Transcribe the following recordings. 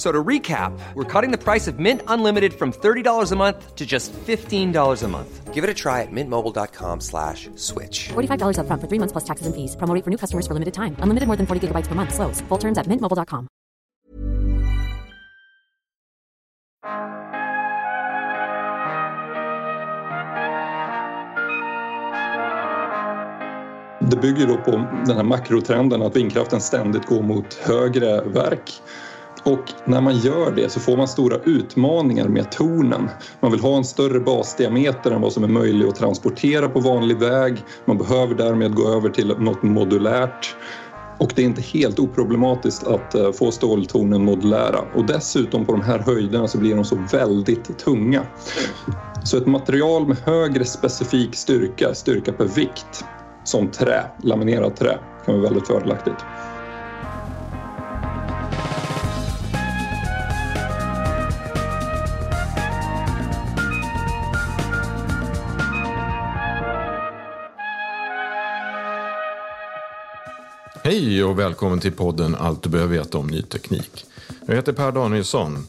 So to recap, we're cutting the price of Mint Unlimited from $30 a month to just $15 a month. Give it a try at mintmobile.com slash switch. $45 up front for three months plus taxes and fees. Promo for new customers for limited time. Unlimited more than 40 gigabytes per month. Slows. Full terms at mintmobile.com. Det bygger då på den här makrotrenden att vindkraften ständigt går mot högre verk. Och när man gör det så får man stora utmaningar med tornen. Man vill ha en större basdiameter än vad som är möjligt att transportera på vanlig väg. Man behöver därmed gå över till något modulärt. Och det är inte helt oproblematiskt att eh, få ståltornen modulära. Och dessutom på de här höjderna så blir de så väldigt tunga. Så ett material med högre specifik styrka, styrka per vikt, som trä, laminerat trä, kan vara väldigt fördelaktigt. Välkommen till podden Allt du behöver veta om ny teknik. Jag heter Per Danielsson.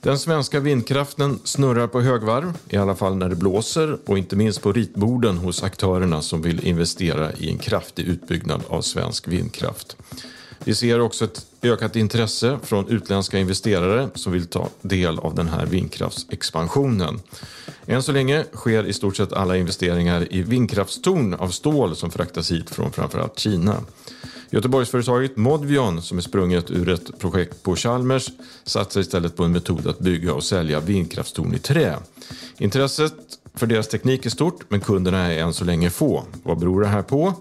Den svenska vindkraften snurrar på högvarv, i alla fall när det blåser och inte minst på ritborden hos aktörerna som vill investera i en kraftig utbyggnad av svensk vindkraft. Vi ser också ett ökat intresse från utländska investerare som vill ta del av den här vindkraftsexpansionen. Än så länge sker i stort sett alla investeringar i vindkraftstorn av stål som fraktas hit från framförallt Kina. Göteborgsföretaget Modvion, som är sprunget ur ett projekt på Chalmers, satsar istället på en metod att bygga och sälja vindkraftstorn i trä. Intresset för deras teknik är stort, men kunderna är än så länge få. Vad beror det här på?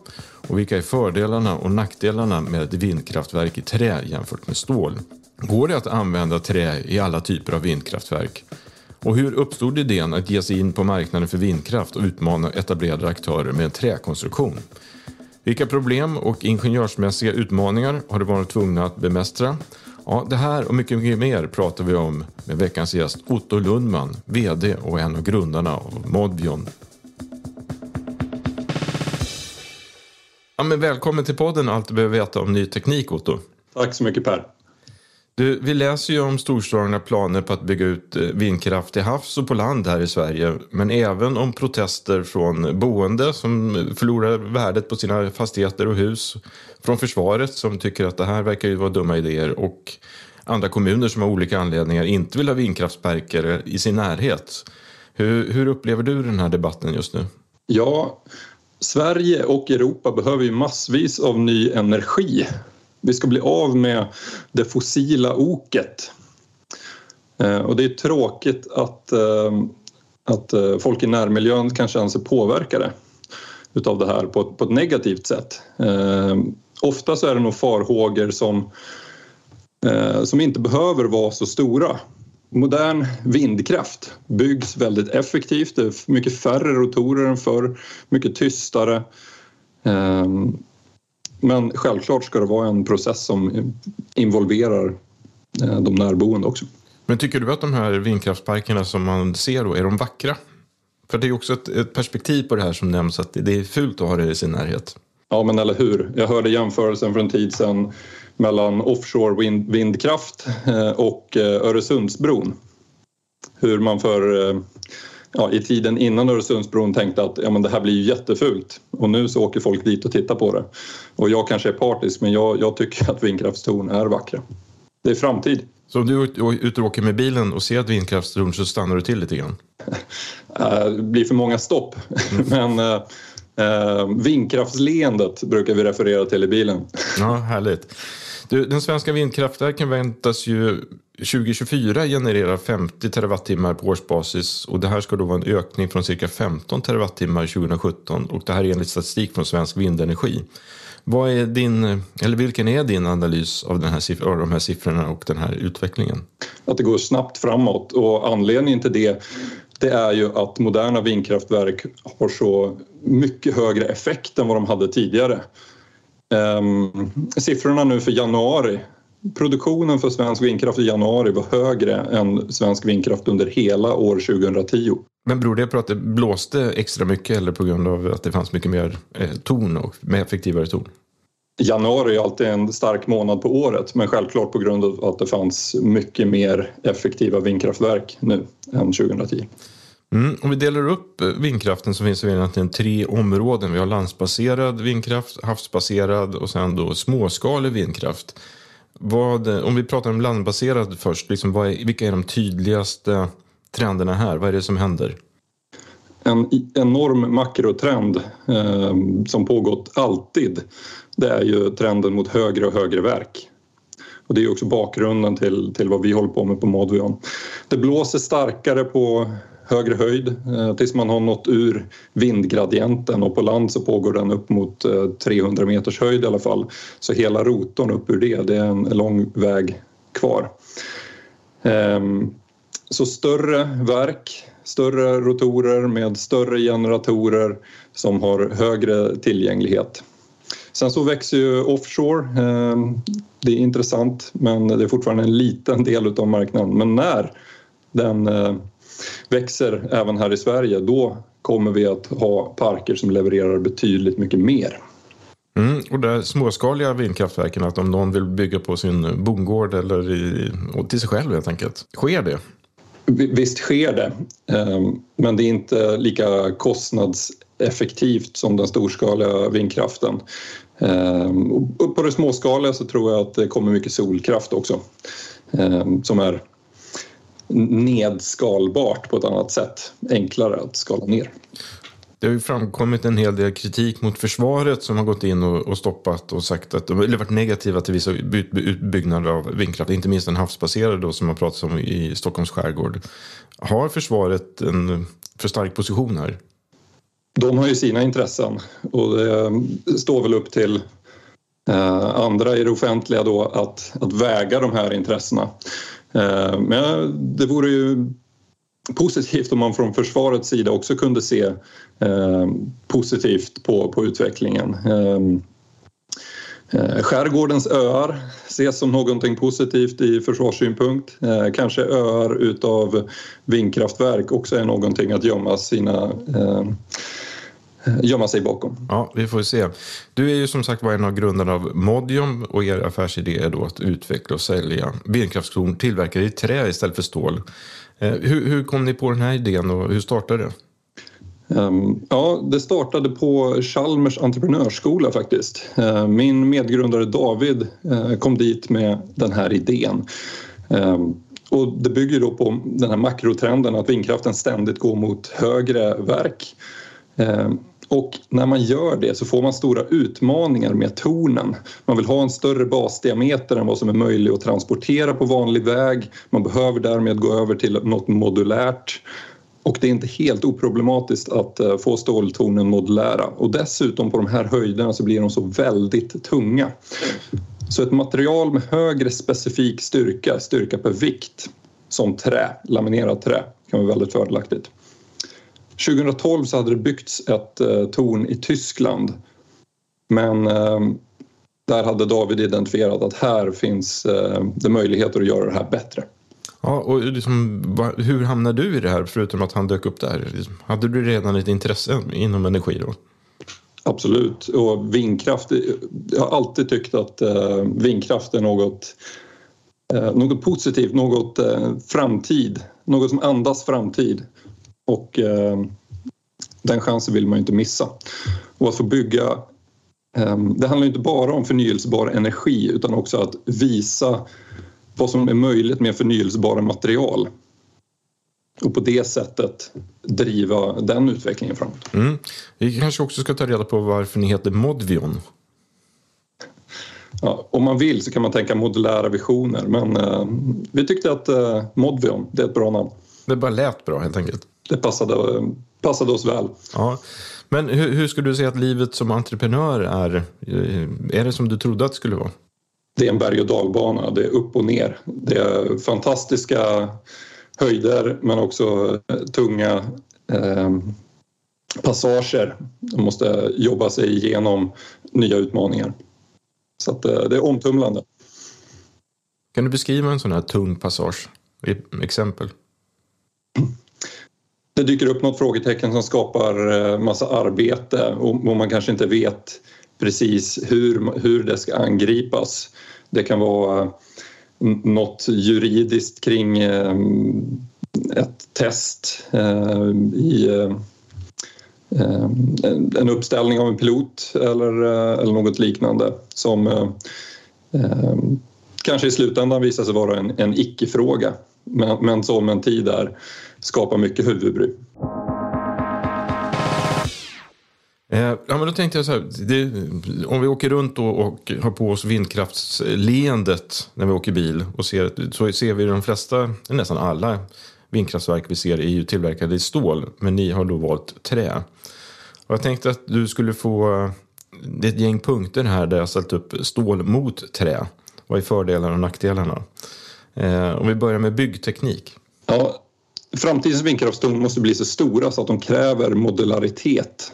Och vilka är fördelarna och nackdelarna med ett vindkraftverk i trä jämfört med stål? Går det att använda trä i alla typer av vindkraftverk? Och hur uppstod idén att ge sig in på marknaden för vindkraft och utmana etablerade aktörer med en träkonstruktion? Vilka problem och ingenjörsmässiga utmaningar har du varit tvungna att bemästra? Ja, det här och mycket, mycket mer pratar vi om med veckans gäst Otto Lundman, VD och en av grundarna av Modvion. Ja, men välkommen till podden Allt du behöver veta om ny teknik, Otto. Tack så mycket Per. Du, vi läser ju om storslagna planer på att bygga ut eh, vindkraft till havs och på land här i Sverige. Men även om protester från boende som förlorar värdet på sina fastigheter och hus. Från försvaret som tycker att det här verkar ju vara dumma idéer. Och andra kommuner som av olika anledningar inte vill ha vindkraftsparker i sin närhet. Hur, hur upplever du den här debatten just nu? Ja, Sverige och Europa behöver ju massvis av ny energi vi ska bli av med det fossila oket. Eh, och det är tråkigt att, eh, att eh, folk i närmiljön kan känna sig påverkade utav det här på ett, på ett negativt sätt. Ofta så är det nog farhågor som, som inte behöver vara så stora. Modern vindkraft byggs väldigt effektivt. Det är mycket färre rotorer än förr, mycket tystare. Men självklart ska det vara en process som involverar eh, de närboende också. Men tycker du att de här vindkraftsparkerna som man ser då, är de vackra? För det är också ett, ett perspektiv på det här som nämns att det är fult att ha det i sin närhet. Ja, men eller hur. Jag hörde jämförelsen för en tid sedan mellan offshore vind, vindkraft eh, och eh, Öresundsbron. Hur man för ja, i tiden innan Öresundsbron tänkte att ja, men det här blir ju jättefult och nu så åker folk dit och tittar på det. Och jag kanske är partisk men jag, jag tycker att vindkraftstorn är vackra. Det är framtid. Så om du är ute och åker med bilen och ser ett vindkraftstorn så stannar du till lite grann? Eh, det blir för många stopp. Men eh, eh, vindkraftsleendet brukar vi referera till i bilen. Ja, härligt. Du, den svenska vindkraftverken väntas ju 2024 generera 50 terawattimmar på årsbasis och det här ska då vara en ökning från cirka 15 terawattimmar 2017 och det här är enligt statistik från Svensk Vindenergi. Vad är din, eller vilken är din analys av, den här, av de här siffrorna och den här utvecklingen? Att det går snabbt framåt och anledningen till det det är ju att moderna vindkraftverk har så mycket högre effekt än vad de hade tidigare. Um, siffrorna nu för januari Produktionen för svensk vindkraft i januari var högre än svensk vindkraft under hela år 2010. Men beror det på att det blåste extra mycket eller på grund av att det fanns mycket mer eh, ton och mer effektivare ton? Januari är alltid en stark månad på året men självklart på grund av att det fanns mycket mer effektiva vindkraftverk nu än 2010. Mm, om vi delar upp eh, vindkraften så finns det egentligen tre områden. Vi har landsbaserad vindkraft, havsbaserad och sen då småskalig vindkraft. Vad, eh, om vi pratar om landbaserad först, liksom är, vilka är de tydligaste trenderna här? Vad är det som händer? En enorm makrotrend eh, som pågått alltid det är ju trenden mot högre och högre verk. Och det är också bakgrunden till, till vad vi håller på med på Modvion. Det blåser starkare på högre höjd eh, tills man har nått ur vindgradienten och på land så pågår den upp mot eh, 300 meters höjd i alla fall. Så hela rotorn upp ur det, det är en lång väg kvar. Ehm, så större verk, större rotorer med större generatorer som har högre tillgänglighet. Sen så växer ju offshore. Ehm, det är intressant men det är fortfarande en liten del av marknaden. Men när den eh, växer även här i Sverige, då kommer vi att ha parker som levererar betydligt mycket mer. Mm, och det småskaliga vindkraftverken, att om någon vill bygga på sin bondgård eller i, till sig själv helt enkelt. Sker det? Visst sker det, ehm, men det är inte lika kostnadseffektivt som den storskaliga vindkraften. Ehm, och på det småskaliga så tror jag att det kommer mycket solkraft också ehm, som är nedskalbart på ett annat sätt. Enklare att skala ner. Det har ju framkommit en hel del kritik mot försvaret som har gått in och, och stoppat och sagt att de har varit negativa till vissa utbyggnader av vindkraft. Inte minst den havsbaserade då som har pratats om i Stockholms skärgård. Har försvaret en för stark position här? De har ju sina intressen och det står väl upp till eh, andra i det offentliga då att, att väga de här intressena. Eh, men det vore ju positivt om man från försvarets sida också kunde se eh, positivt på, på utvecklingen. Ehm, eh, skärgårdens öar ses som någonting positivt i försvarssynpunkt. Eh, kanske öar utav vindkraftverk också är någonting att gömma sina ehm, gömma sig bakom. Ja, vi får se. Du är ju som sagt var en av grundarna av Modium och er affärsidé är då att utveckla och sälja vindkraftstorn tillverkade i trä istället för stål. Eh, hur, hur kom ni på den här idén och hur startade det? Ehm, ja, det startade på Chalmers entreprenörsskola faktiskt. Ehm, min medgrundare David eh, kom dit med den här idén. Ehm, och det bygger då på den här makrotrenden att vindkraften ständigt går mot högre verk. Och när man gör det så får man stora utmaningar med tornen. Man vill ha en större basdiameter än vad som är möjligt att transportera på vanlig väg. Man behöver därmed gå över till något modulärt. Och det är inte helt oproblematiskt att eh, få ståltornen modulära. Och dessutom på de här höjderna så blir de så väldigt tunga. Så ett material med högre specifik styrka, styrka per vikt, som trä, laminerat trä, kan vara väldigt fördelaktigt. 2012 så hade det byggts ett eh, torn i Tyskland men eh, där hade David identifierat att här finns eh, det möjligheter att göra det här bättre. Ja, och liksom, hur hamnade du i det här förutom att han dök upp där? Hade du redan ett intresse inom energi då? Absolut, och vindkraft. Jag har alltid tyckt att eh, vindkraft är något, eh, något positivt, något eh, framtid, något som andas framtid. Och eh, den chansen vill man ju inte missa. Och att få bygga eh, det handlar inte bara om förnyelsebar energi utan också att visa vad som är möjligt med förnyelsebara material och på det sättet driva den utvecklingen framåt. Mm. Vi kanske också ska ta reda på varför ni heter Modvion. Ja, om man vill så kan man tänka modulära visioner men eh, vi tyckte att eh, Modvion, det är ett bra namn. Det bara lät bra helt enkelt. Det passade, passade oss väl. Ja. Men hur, hur skulle du säga att livet som entreprenör är? Eh, är det som du trodde att det skulle vara? Det är en berg och dalbana, det är upp och ner. Det är fantastiska höjder men också eh, tunga eh, passager. Man måste jobba sig igenom nya utmaningar. Så att, eh, det är omtumlande. Kan du beskriva en sån här tung passage? Exempel. Det dyker upp något frågetecken som skapar eh, massa arbete och man kanske inte vet precis hur, hur det ska angripas. Det kan vara eh, något juridiskt kring eh, ett test i en uppställning av en pilot eller, eller något liknande som kanske i slutändan visar sig vara en, en icke-fråga men, men som en tid är skapar mycket huvudbry. Eh, ja, men då tänkte jag så här, det, om vi åker runt och, och har på oss vindkraftsleendet när vi åker bil och ser, så ser vi de flesta, nästan alla vindkraftverk vi ser är ju tillverkade i stål, men ni har då valt trä. Och jag tänkte att du skulle få, det är ett gäng punkter här där jag ställt upp stål mot trä. Vad är fördelarna och nackdelarna? Eh, om vi börjar med byggteknik. Ja, framtidens vindkraftstorn måste bli så stora så att de kräver modularitet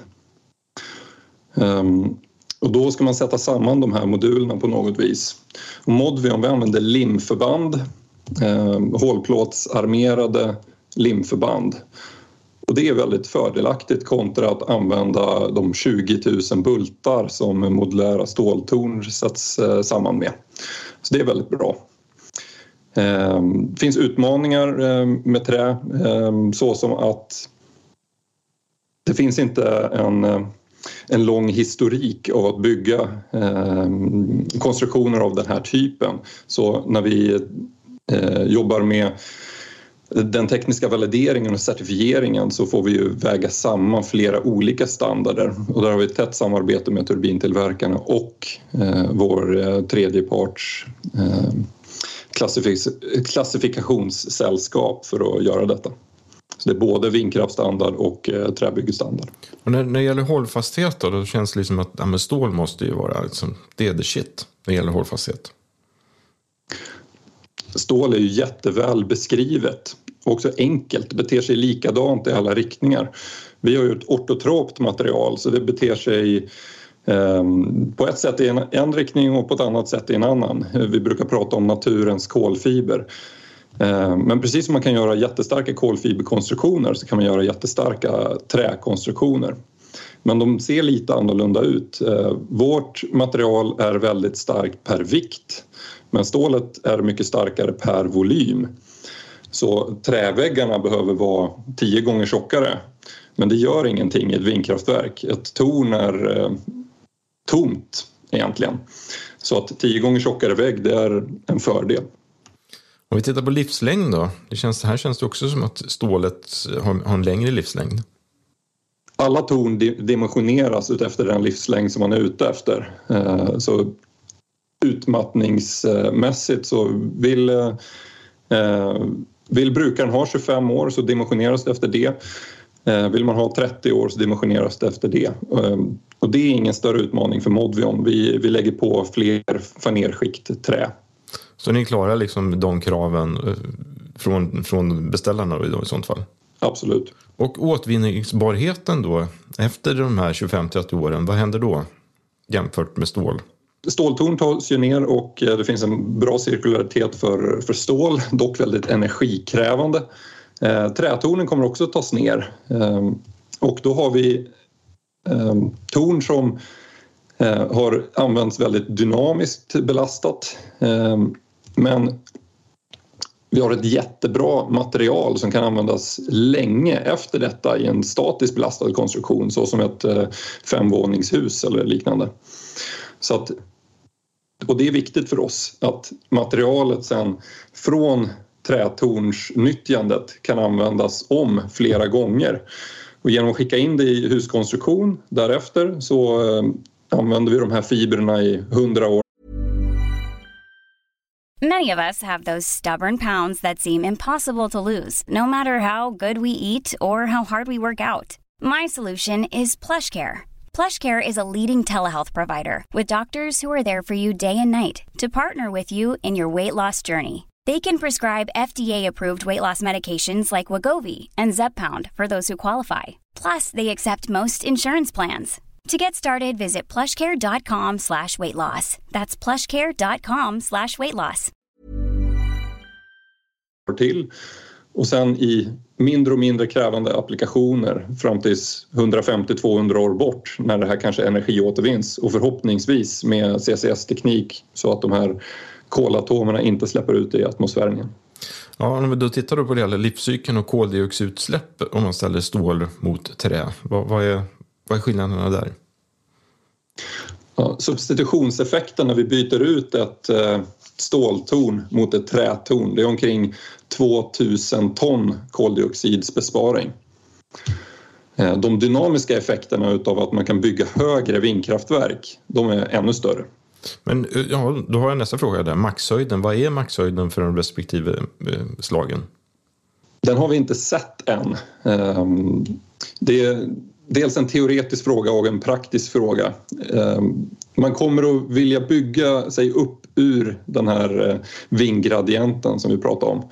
Um, och då ska man sätta samman de här modulerna på något vis. Och Modvion vi använder limförband, eh, hålplåtsarmerade limförband. Och det är väldigt fördelaktigt kontra att använda de 20 000 bultar som modulära ståltorn sätts eh, samman med. Så det är väldigt bra. Det finns utmaningar ehm, med trä ehm, såsom att det finns inte en eh, en lång historik av att bygga konstruktioner av den här typen. Så när vi eh, jobbar med den tekniska valideringen och certifieringen så får vi ju väga samman flera olika standarder och där har vi ett tätt samarbete med turbintillverkarna och eh, vår eh, tredjeparts eh, klassifik klassifikationssällskap för att göra detta. Så det är både vindkraftstandard och eh, träbyggestandard. Och när, när det gäller hållfasthet då, då känns det liksom att ja, stål måste ju vara liksom, det är the shit när det gäller hållfasthet. Stål är ju jätteväl beskrivet och också enkelt, beter sig likadant i alla riktningar. Vi har ju ett ortotropt material så det beter sig Ehm, på ett sätt i en, en riktning och på ett annat sätt i en annan. Vi brukar prata om naturens kolfiber. Ehm, men precis som man kan göra jättestarka kolfiberkonstruktioner så kan man göra jättestarka träkonstruktioner. Men de ser lite annorlunda ut. Ehm, vårt material är väldigt starkt per vikt men stålet är mycket starkare per volym. Så träväggarna behöver vara tio gånger tjockare. Men det gör ingenting i ett vindkraftverk. Ett torn är tomt egentligen. Så att tio gånger tjockare vägg det är en fördel. Om vi tittar på livslängd då. Det känns, här känns det också som att stålet har, har en längre livslängd. Alla torn dimensioneras efter den livslängd som man är ute efter. Eh, så utmattningsmässigt så vill, eh, vill brukaren ha 25 år så dimensioneras det efter det. Eh, vill man ha 30 år så dimensioneras det efter det. Och det är ingen större utmaning för Modvion. Vi, vi lägger på fler fanerskikt trä så ni klarar liksom de kraven eh, från, från beställarna i sånt fall? Absolut. Och återvinningsbarheten då, efter de här 25-30 åren, vad händer då jämfört med stål? Ståltorn tas ju ner och eh, det finns en bra cirkularitet för, för stål, dock väldigt energikrävande. Eh, trätornen kommer också tas ner eh, och då har vi eh, torn som eh, har använts väldigt dynamiskt belastat. Eh, men vi har ett jättebra material som kan användas länge efter detta i en statiskt belastad konstruktion såsom ett eh, femvåningshus eller liknande. Så att, och det är viktigt för oss att materialet sen från trätornsnyttjandet kan användas om flera gånger. Och genom att skicka in det i huskonstruktion därefter så eh, använder vi de här fibrerna i hundra år Many of us have those stubborn pounds that seem impossible to lose, no matter how good we eat or how hard we work out. My solution is PlushCare. PlushCare is a leading telehealth provider with doctors who are there for you day and night to partner with you in your weight loss journey. They can prescribe FDA-approved weight loss medications like Wagovi and Zeppound for those who qualify. Plus, they accept most insurance plans. To get started, visit plushcare.com slash weight loss. That's plushcare.com slash weight loss. till och sen i mindre och mindre krävande applikationer fram tills 150-200 år bort när det här kanske energiåtervinns och förhoppningsvis med CCS-teknik så att de här kolatomerna inte släpper ut i atmosfären. Ja, om vi då tittar på det gäller livscykeln och koldioxidutsläpp om man ställer stål mot trä. Vad, vad, är, vad är skillnaderna där? Ja, substitutionseffekten när vi byter ut ett eh, ståltorn mot ett trätorn det är omkring 2000 ton koldioxidsbesparing. Eh, de dynamiska effekterna av att man kan bygga högre vindkraftverk de är ännu större. Men eh, ja, då har jag nästa fråga där. Maxhöjden, vad är maxhöjden för de respektive eh, slagen? Den har vi inte sett än. Ehm, det är dels en teoretisk fråga och en praktisk fråga. Ehm, man kommer att vilja bygga sig upp ur den här eh, vindgradienten som vi pratade om.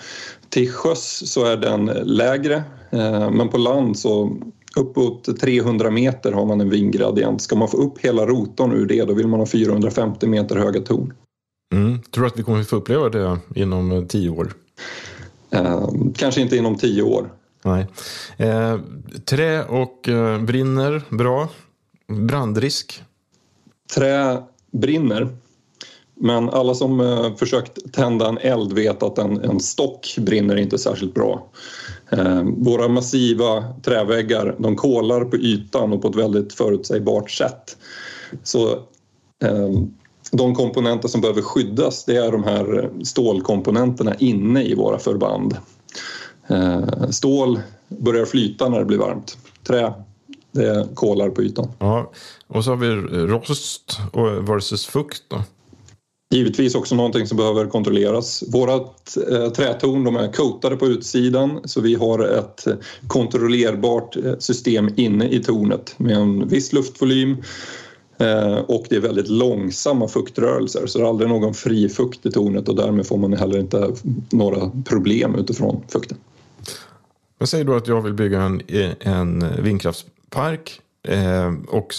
Till sjöss så är den lägre men på land så uppåt 300 meter har man en vindgradient. Ska man få upp hela rotorn ur det då vill man ha 450 meter höga torn. Mm. Tror du att vi kommer att få uppleva det inom eh, tio år? Eh, kanske inte inom tio år. Nej. Eh, trä och eh, brinner bra. Brandrisk? Trä brinner. Men alla som eh, försökt tända en eld vet att en, en stock brinner inte särskilt bra. Ehm, våra massiva träväggar de kolar på ytan och på ett väldigt förutsägbart sätt. Så ehm, de komponenter som behöver skyddas det är de här stålkomponenterna inne i våra förband. Ehm, stål börjar flyta när det blir varmt. Trä det kolar på ytan. Ja, och så har vi rost versus fukt. Då. Givetvis också någonting som behöver kontrolleras. Våra eh, trätorn de är coatade på utsidan så vi har ett kontrollerbart eh, system inne i tornet med en viss luftvolym eh, och det är väldigt långsamma fuktrörelser så det är aldrig någon fri fukt i tornet och därmed får man heller inte några problem utifrån fukten. Men säg då att jag vill bygga en, en vindkraftspark Eh, och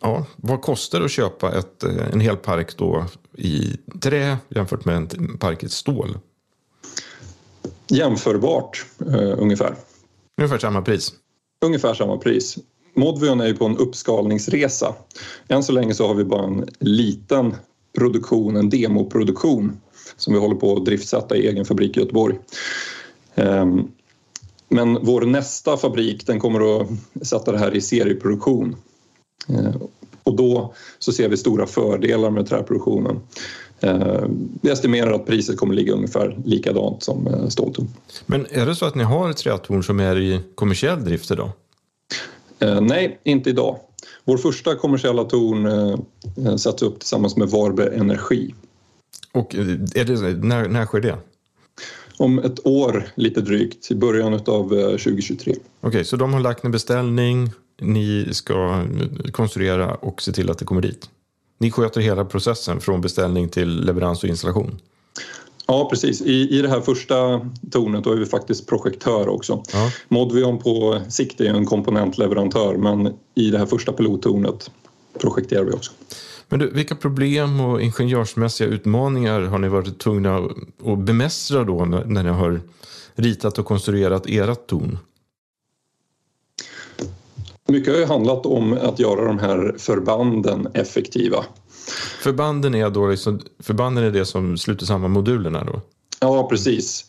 ja, vad kostar det att köpa ett, eh, en hel park då i trä jämfört med en park i stål? Jämförbart eh, ungefär. Ungefär samma pris? Ungefär samma pris. Modvion är ju på en uppskalningsresa. Än så länge så har vi bara en liten produktion, en demoproduktion som vi håller på att driftsätta i egen fabrik i Göteborg. Ehm, men vår nästa fabrik den kommer att sätta det här i serieproduktion. Eh, och då så ser vi stora fördelar med träproduktionen. Eh, vi estimerar att priset kommer ligga ungefär likadant som eh, ståltorn. Men är det så att ni har ett trätorn som är i kommersiell drift idag? Nej, inte idag. Vår första kommersiella torn sätts upp tillsammans med Varberg Energi. Och är det, när, när sker det? Om ett år lite drygt, i början av 2023. Okej, okay, så de har lagt en beställning, ni ska konstruera och se till att det kommer dit? Ni sköter hela processen från beställning till leverans och installation? Ja, precis. I, I det här första tornet då är vi faktiskt projektör också. Ja. Modvion på sikt är en komponentleverantör men i det här första pilottornet projekterar vi också. Men du, vilka problem och ingenjörsmässiga utmaningar har ni varit tvungna att bemästra då när ni har ritat och konstruerat ert torn? Mycket har ju handlat om att göra de här förbanden effektiva. Förbanden är, då liksom, förbanden är det som sluter samman modulerna då? Ja, precis.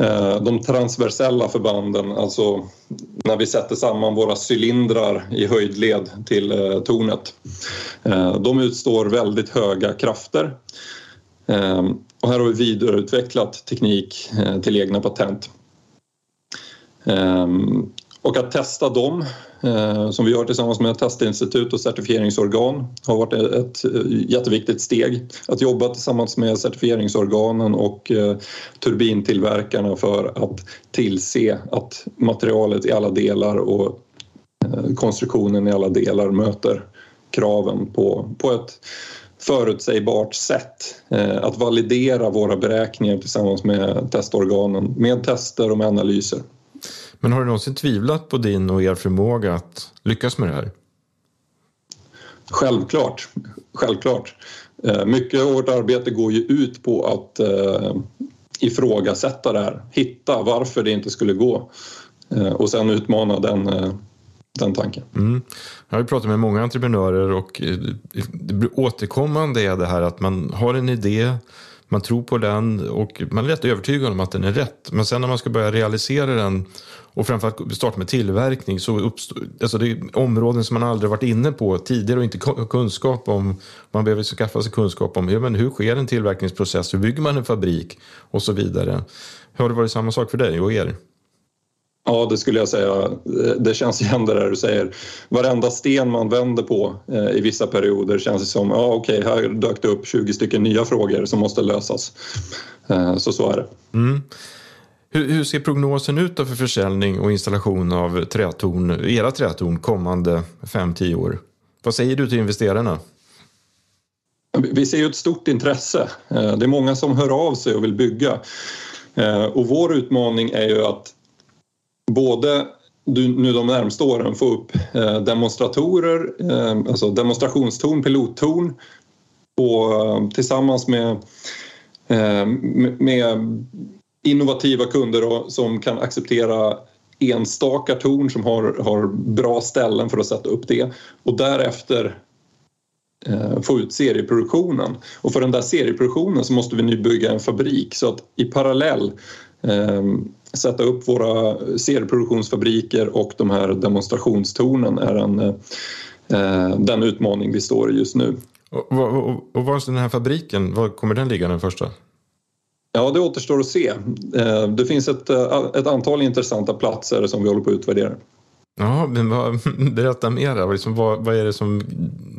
Eh, de transversella förbanden, alltså när vi sätter samman våra cylindrar i höjdled till eh, tornet. Eh, de utstår väldigt höga krafter. Och här har vi vidareutvecklat teknik till egna patent. Och att testa dem, eh, som vi gör tillsammans med testinstitut och certifieringsorgan, har varit ett eh, jätteviktigt steg. Att jobba tillsammans med certifieringsorganen och eh, turbintillverkarna för att tillse att materialet i alla delar och eh, konstruktionen i alla delar möter kraven på, på ett förutsägbart sätt. Eh, att validera våra beräkningar tillsammans med testorganen med tester och med analyser. Men har du någonsin tvivlat på din och er förmåga att lyckas med det här? Självklart. Självklart. Eh, mycket av vårt arbete går ju ut på att eh, ifrågasätta det här, hitta varför det inte skulle gå eh, och sen utmana den, den tanken. Mm. Jag har pratat med många entreprenörer och det återkommande är det här att man har en idé man tror på den och man är rätt övertygad om att den är rätt. Men sen när man ska börja realisera den och framförallt starta med tillverkning så uppstår alltså det är områden som man aldrig varit inne på tidigare och inte kunskap om. Man behöver skaffa sig kunskap om ja, men hur sker en tillverkningsprocess, hur bygger man en fabrik och så vidare. Har det varit samma sak för dig och er? Ja, det skulle jag säga. Det känns igen det där du säger. Varenda sten man vänder på eh, i vissa perioder känns det som, ja okej, här dök det upp 20 stycken nya frågor som måste lösas. Eh, så så är det. Mm. Hur, hur, ser prognosen ut för försäljning och installation av trätorn, era trätorn kommande 5-10 år? Vad säger du till investerarna? Vi ser ju ett stort intresse. Eh, det är många som hör av sig och vill bygga. Och vår utmaning är ju att både nu de närmsta åren få upp eh, demonstratorer, eh, alltså demonstrationstorn, pilottorn och eh, tillsammans med, med innovativa kunder som kan acceptera enstaka torn som har, har bra ställen för att sätta upp det och därefter få ut serieproduktionen. Och för den där serieproduktionen så måste vi nu bygga en fabrik så att i parallell sätta upp våra serieproduktionsfabriker och de här demonstrationstornen är en, eh, den utmaning vi står i just nu. Och, och, och var är den här fabriken, var kommer den ligga den första? Ja, det återstår att se. Eh, det finns ett, eh, ett antal intressanta platser som vi håller på att utvärdera. Ja, men vad, berätta mer. Liksom, vad, vad är det som,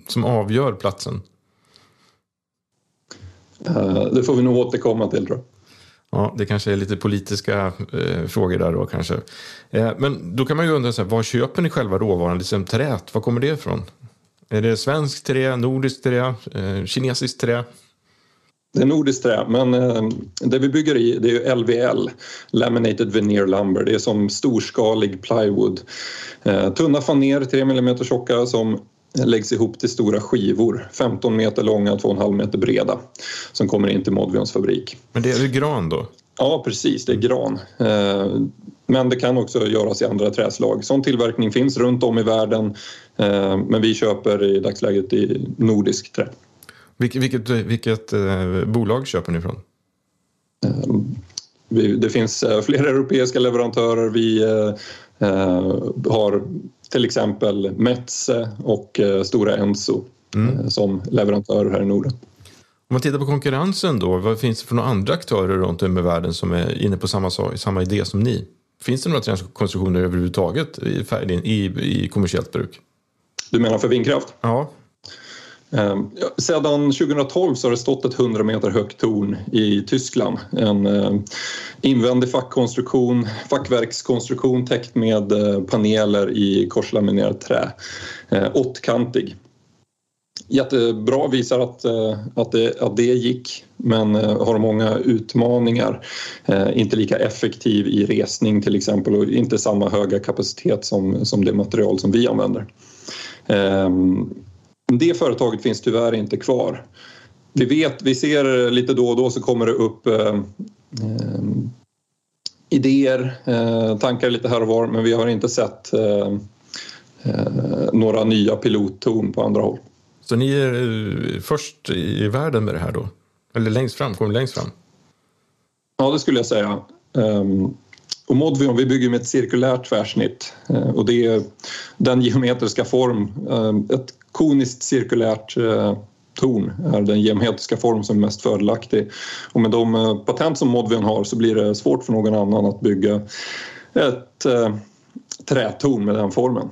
som avgör platsen? Det får vi nog återkomma till tror jag. Ja, det kanske är lite politiska eh, frågor där då kanske. Eh, men då kan man ju undra, så här, var köper ni själva råvaran, liksom träet? Var kommer det ifrån? Är det svenskt trä, nordiskt trä, eh, kinesiskt trä? Det är nordiskt trä, men eh, det vi bygger i det är LVL, Laminated Veneer Lumber. Det är som storskalig plywood. Eh, tunna faner, 3 mm tjocka, som läggs ihop till stora skivor, 15 meter långa, 2,5 meter breda, som kommer in till Modvions fabrik. Men det är gran då? Ja, precis, det är gran. Eh, men det kan också göras i andra träslag. Sån tillverkning finns runt om i världen, eh, men vi köper i dagsläget i nordisk trä. Vilket, vilket, vilket eh, bolag köper ni ifrån? Det finns flera europeiska leverantörer. Vi har till exempel Metze och eh, Stora Enso mm. Eh, som leverantörer här i Norden. Om man tittar på konkurrensen då, vad finns det för några andra aktörer runt om i världen som är inne på samma, samma idé som ni? Finns det några träkonstruktioner överhuvudtaget i, i, i kommersiellt bruk? Du menar för vindkraft? Ja. Ehm, sedan 2012 så har det stått ett 100 meter högt torn i Tyskland. En ehm, invändig fackkonstruktion, fackverkskonstruktion täckt med eh, paneler i korslaminerat trä. Ehm, åttkantig. Jättebra, visar att, eh, att, det, att det gick men eh, har många utmaningar. Inte lika effektiv i resning till exempel och inte samma höga kapacitet som, som det material som vi använder. Det företaget finns tyvärr inte kvar. Vi vet, vi ser lite då och då så kommer det upp eh, eh, idéer, eh, tankar lite här och var men vi har inte sett eh, eh, några nya pilottorn på andra håll. Så ni är eh, först i världen med det här då? Eller längst fram? Kommer längst fram? Ja, det skulle jag säga. Ehm, och Modvion, vi bygger med ett cirkulärt tvärsnitt eh, och det är den geometriska form, eh, ett koniskt cirkulärt eh, torn är den geometriska form som är mest fördelaktig. Och med de patent som Modvion har så blir det svårt för någon annan att bygga ett trätorn med den formen.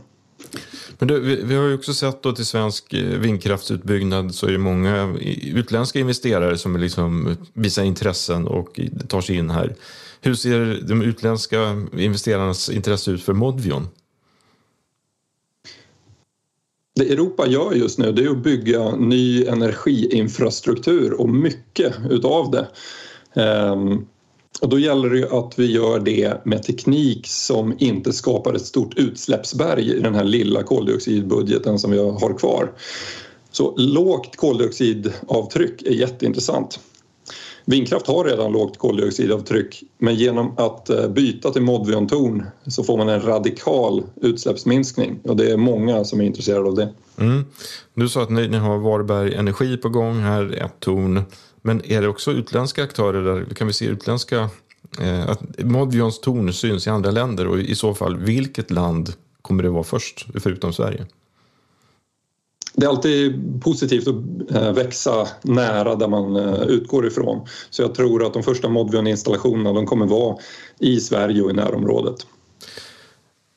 Men du, vi, vi, har ju också sett då till svensk vindkraftsutbyggnad så är det många utländska investerare som liksom visar intressen och tar sig in här. Hur ser de utländska investerarnas intresse ut för Modvion? Det Europa gör just nu det är att bygga ny energiinfrastruktur och mycket utav det. Ehm, och då gäller det att vi gör det med teknik som inte skapar ett stort utsläppsberg i den här lilla koldioxidbudgeten som vi har kvar. Så lågt koldioxidavtryck är jätteintressant. Vindkraft har redan lågt koldioxidavtryck men genom att eh, byta till Modvion-torn så får man en radikal utsläppsminskning och det är många som är intresserade av det. Mm. Du sa att ni, ni har Varberg Energi på gång här, ett torn. Men är det också utländska aktörer där? Kan vi se utländska... Eh, att Modvions torn syns i andra länder och i så fall vilket land kommer det vara först förutom Sverige? Det är alltid positivt att eh, växa nära där man eh, utgår ifrån. Så jag tror att de första Modvion-installationerna de kommer vara i Sverige och i närområdet.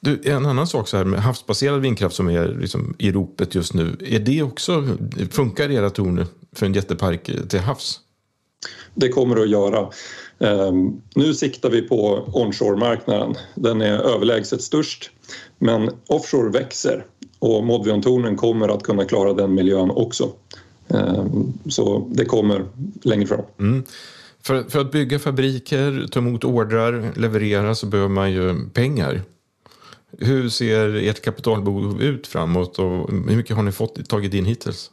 Du, en annan sak så här med havsbaserad vindkraft som är liksom i ropet just nu. Är det också, funkar era torn för en jättepark till havs? Det kommer det att göra. Ehm, nu siktar vi på onshore-marknaden. Den är överlägset störst. Men offshore växer och Modvion-tornen kommer att kunna klara den miljön också. Ehm, så det kommer längre fram. Mm. För, för, att bygga fabriker, ta emot ordrar, leverera så behöver man ju pengar. Hur ser ert kapitalbehov ut framåt och hur mycket har ni fått, tagit in hittills?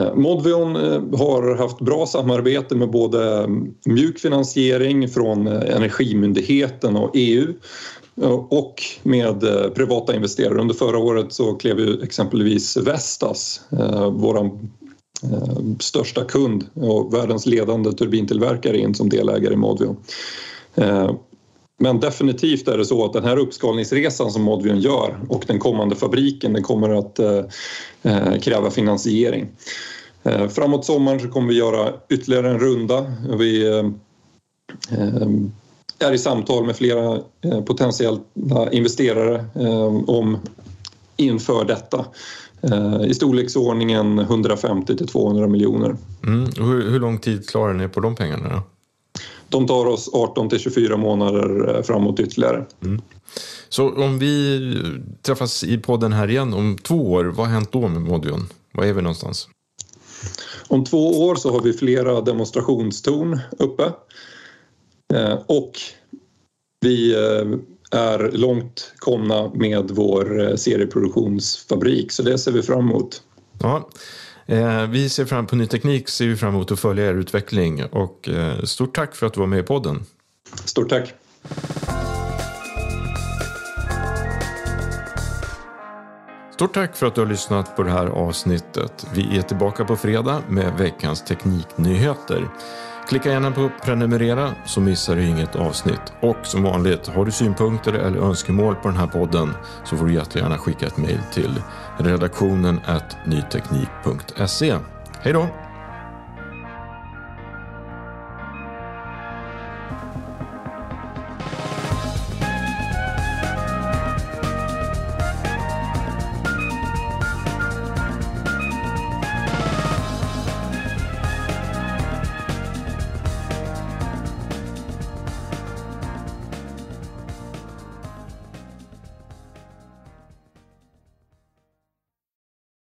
Eh, Modvion eh, har haft bra samarbete med både mm, mjuk finansiering från eh, Energimyndigheten och EU och med privata investerare. Under förra året så klev ju exempelvis Vestas, vår största kund och världens ledande turbintillverkare in som delägare i Modvion. Men definitivt är det så att den här uppskalningsresan som Modvion gör och den kommande fabriken den kommer att eh, eh, kräva finansiering. Eh, framåt sommaren så kommer vi göra ytterligare en runda. Vi är i samtal med flera eh, potentiella investerare eh, om inför detta eh, i storleksordningen 150 till 200 miljoner. Mm. Hur, hur, lång tid klarar ni på de pengarna? Då? De tar oss 18 till 24 månader framåt ytterligare. Mm. Så om vi träffas i podden här igen om två år, vad har hänt då med Modion? Var är vi någonstans? Om två år så har vi flera demonstrationstorn uppe. Eh, och vi eh, är långt komna med vår eh, serieproduktionsfabrik så det ser vi fram emot. Ja, vi ser fram på ny teknik ser vi fram emot att följa er utveckling och stort tack för att du var med i podden. Stort tack. Stort tack för att du har lyssnat på det här avsnittet. Vi är tillbaka på fredag med veckans tekniknyheter. Klicka gärna på prenumerera så missar du inget avsnitt. Och som vanligt, har du synpunkter eller önskemål på den här podden så får du jättegärna skicka ett mejl till redaktionen nyteknik.se. Hej då!